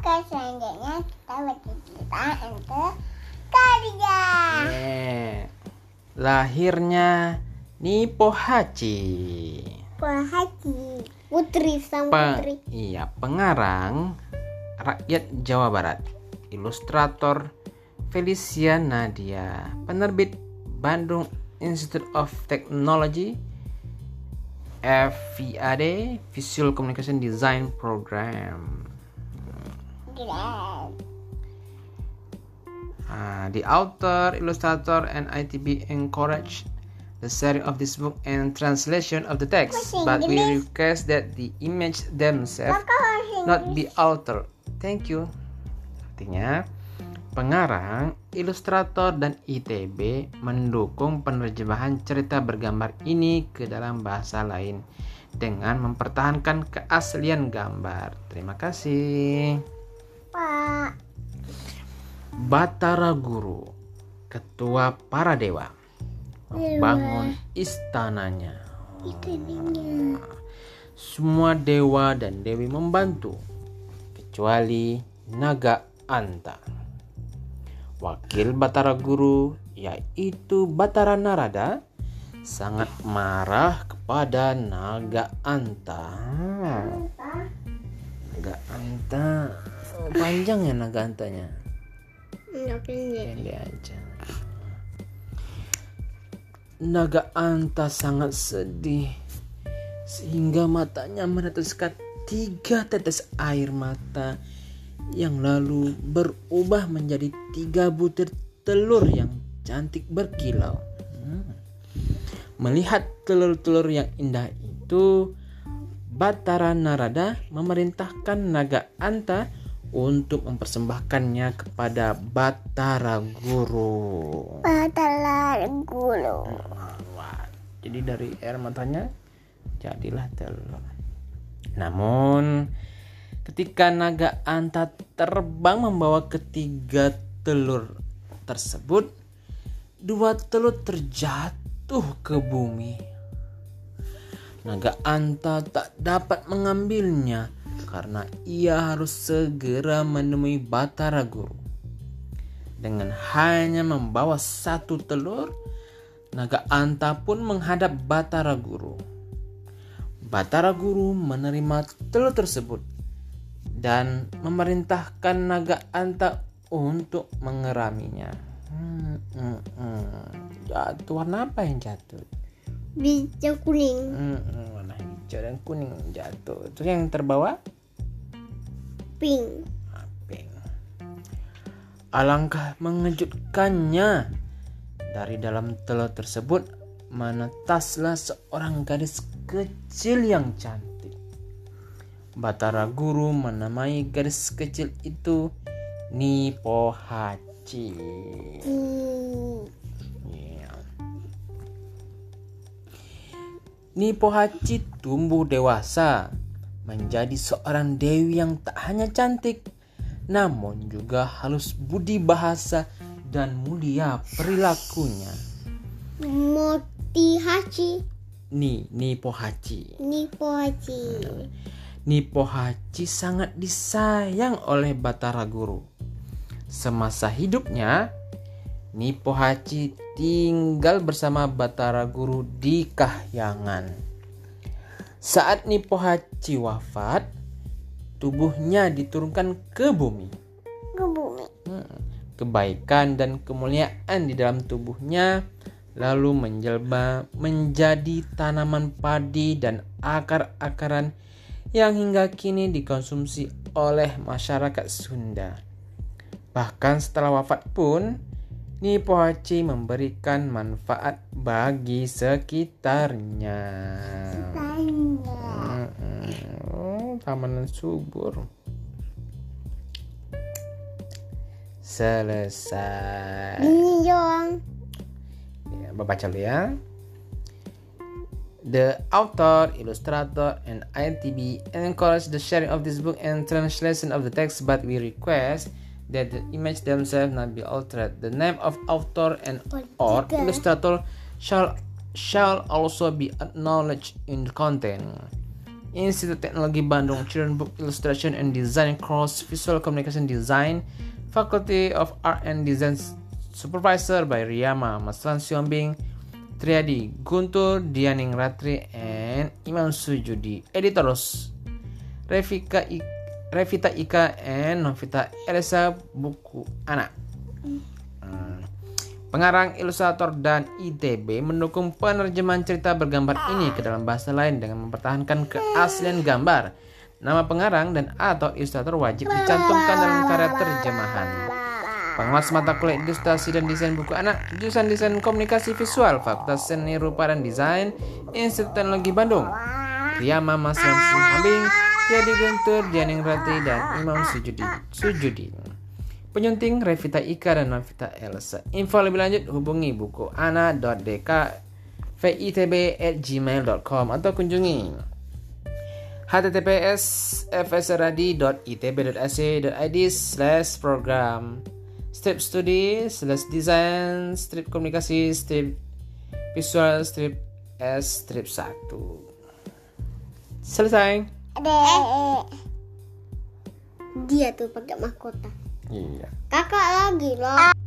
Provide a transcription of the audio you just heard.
Oke, selanjutnya kita baca cerita yang ketiga. Yeah. Lahirnya Nipohachi. Haji, Putri sang Pe- Putri. iya, pengarang rakyat Jawa Barat. Ilustrator Felicia Nadia. Penerbit Bandung Institute of Technology. FVAD Visual Communication Design Program. Uh, the author, illustrator, and ITB encourage the sharing of this book and translation of the text, but we request that the image themselves not be altered. Thank you. Artinya, pengarang, ilustrator, dan ITB mendukung penerjemahan cerita bergambar ini ke dalam bahasa lain dengan mempertahankan keaslian gambar. Terima kasih. Pak. Batara Guru, ketua para dewa, membangun istananya. Dia. Semua dewa dan dewi membantu, kecuali Naga Anta. Wakil Batara Guru, yaitu Batara Narada, sangat marah kepada Naga Anta. Naga Anta, oh, panjang ya Naga Antanya? Pendek aja. Naga Anta sangat sedih sehingga matanya meneteskan tiga tetes air mata yang lalu berubah menjadi tiga butir telur yang cantik berkilau. Hmm. Melihat telur-telur yang indah itu, Batara Narada memerintahkan Naga Anta untuk mempersembahkannya kepada Batara Guru. Patalar gulu. Wah, jadi dari air matanya jadilah telur. Namun ketika naga anta terbang membawa ketiga telur tersebut, dua telur terjatuh ke bumi. Naga anta tak dapat mengambilnya karena ia harus segera menemui Batara Guru. Dengan hanya membawa satu telur, Naga Anta pun menghadap Batara Guru. Batara Guru menerima telur tersebut dan memerintahkan Naga Anta untuk mengeraminya. Hmm, hmm, hmm. Jatuh warna apa yang jatuh? Bisa kuning. Hmm, hmm, warna hijau dan kuning jatuh. Terus yang terbawa? Pink. Pink. Alangkah mengejutkannya. Dari dalam telur tersebut menetaslah seorang gadis kecil yang cantik. Batara Guru menamai gadis kecil itu Nipohachi. Hmm. Nipohachi tumbuh dewasa menjadi seorang dewi yang tak hanya cantik namun juga halus budi bahasa dan mulia perilakunya. Moti Hachi. Ni Nipohachi. Nipo Hachi. Nipohachi sangat disayang oleh Batara Guru. Semasa hidupnya, Nipohachi tinggal bersama Batara Guru di Kahyangan. Saat Nipohachi wafat, tubuhnya diturunkan ke bumi. Ke bumi. Hmm, Kebaikan dan kemuliaan di dalam tubuhnya lalu menjelma menjadi tanaman padi dan akar-akaran yang hingga kini dikonsumsi oleh masyarakat Sunda. Bahkan setelah wafat pun, Nipohachi memberikan manfaat bagi sekitarnya. Tanya. Oh, Taman subur. Selesai. Ini dong. Ya, baca dulu ya. The author, illustrator, and ITB encourage the sharing of this book and translation of the text, but we request that the image themselves not be altered. The name of author and or illustrator shall shall also be acknowledged in the content. Institut Teknologi Bandung Children Book Illustration and Design Cross Visual Communication Design Faculty of Art and Design Supervisor by Riyama Maslan Siombing Triadi Guntur Dianing Ratri and Imam Sujudi Editors Revika I Revita Ika and Novita Elisa Buku Anak. Pengarang, ilustrator, dan ITB mendukung penerjemahan cerita bergambar ini ke dalam bahasa lain dengan mempertahankan keaslian gambar. Nama pengarang dan atau ilustrator wajib dicantumkan dalam karya terjemahan. Pengawas mata kuliah ilustrasi dan desain buku anak, jurusan desain komunikasi visual, Fakultas Seni Rupa dan Desain, Institut Teknologi Bandung. Riyama Mas Ramsi Ambing, Tiadi Guntur, Dianing Rati, dan Imam Sujudi. Sujudi. Penyunting Revita Ika dan Novita Elsa. Info lebih lanjut hubungi buku ana.dk.vitb@gmail.com atau kunjungi https fsradi.itb.ac.id slash program strip studi slash design strip komunikasi strip visual strip S strip 1 selesai Adek. Dia tuh pakai mahkota. Iya Kakak lagi loh.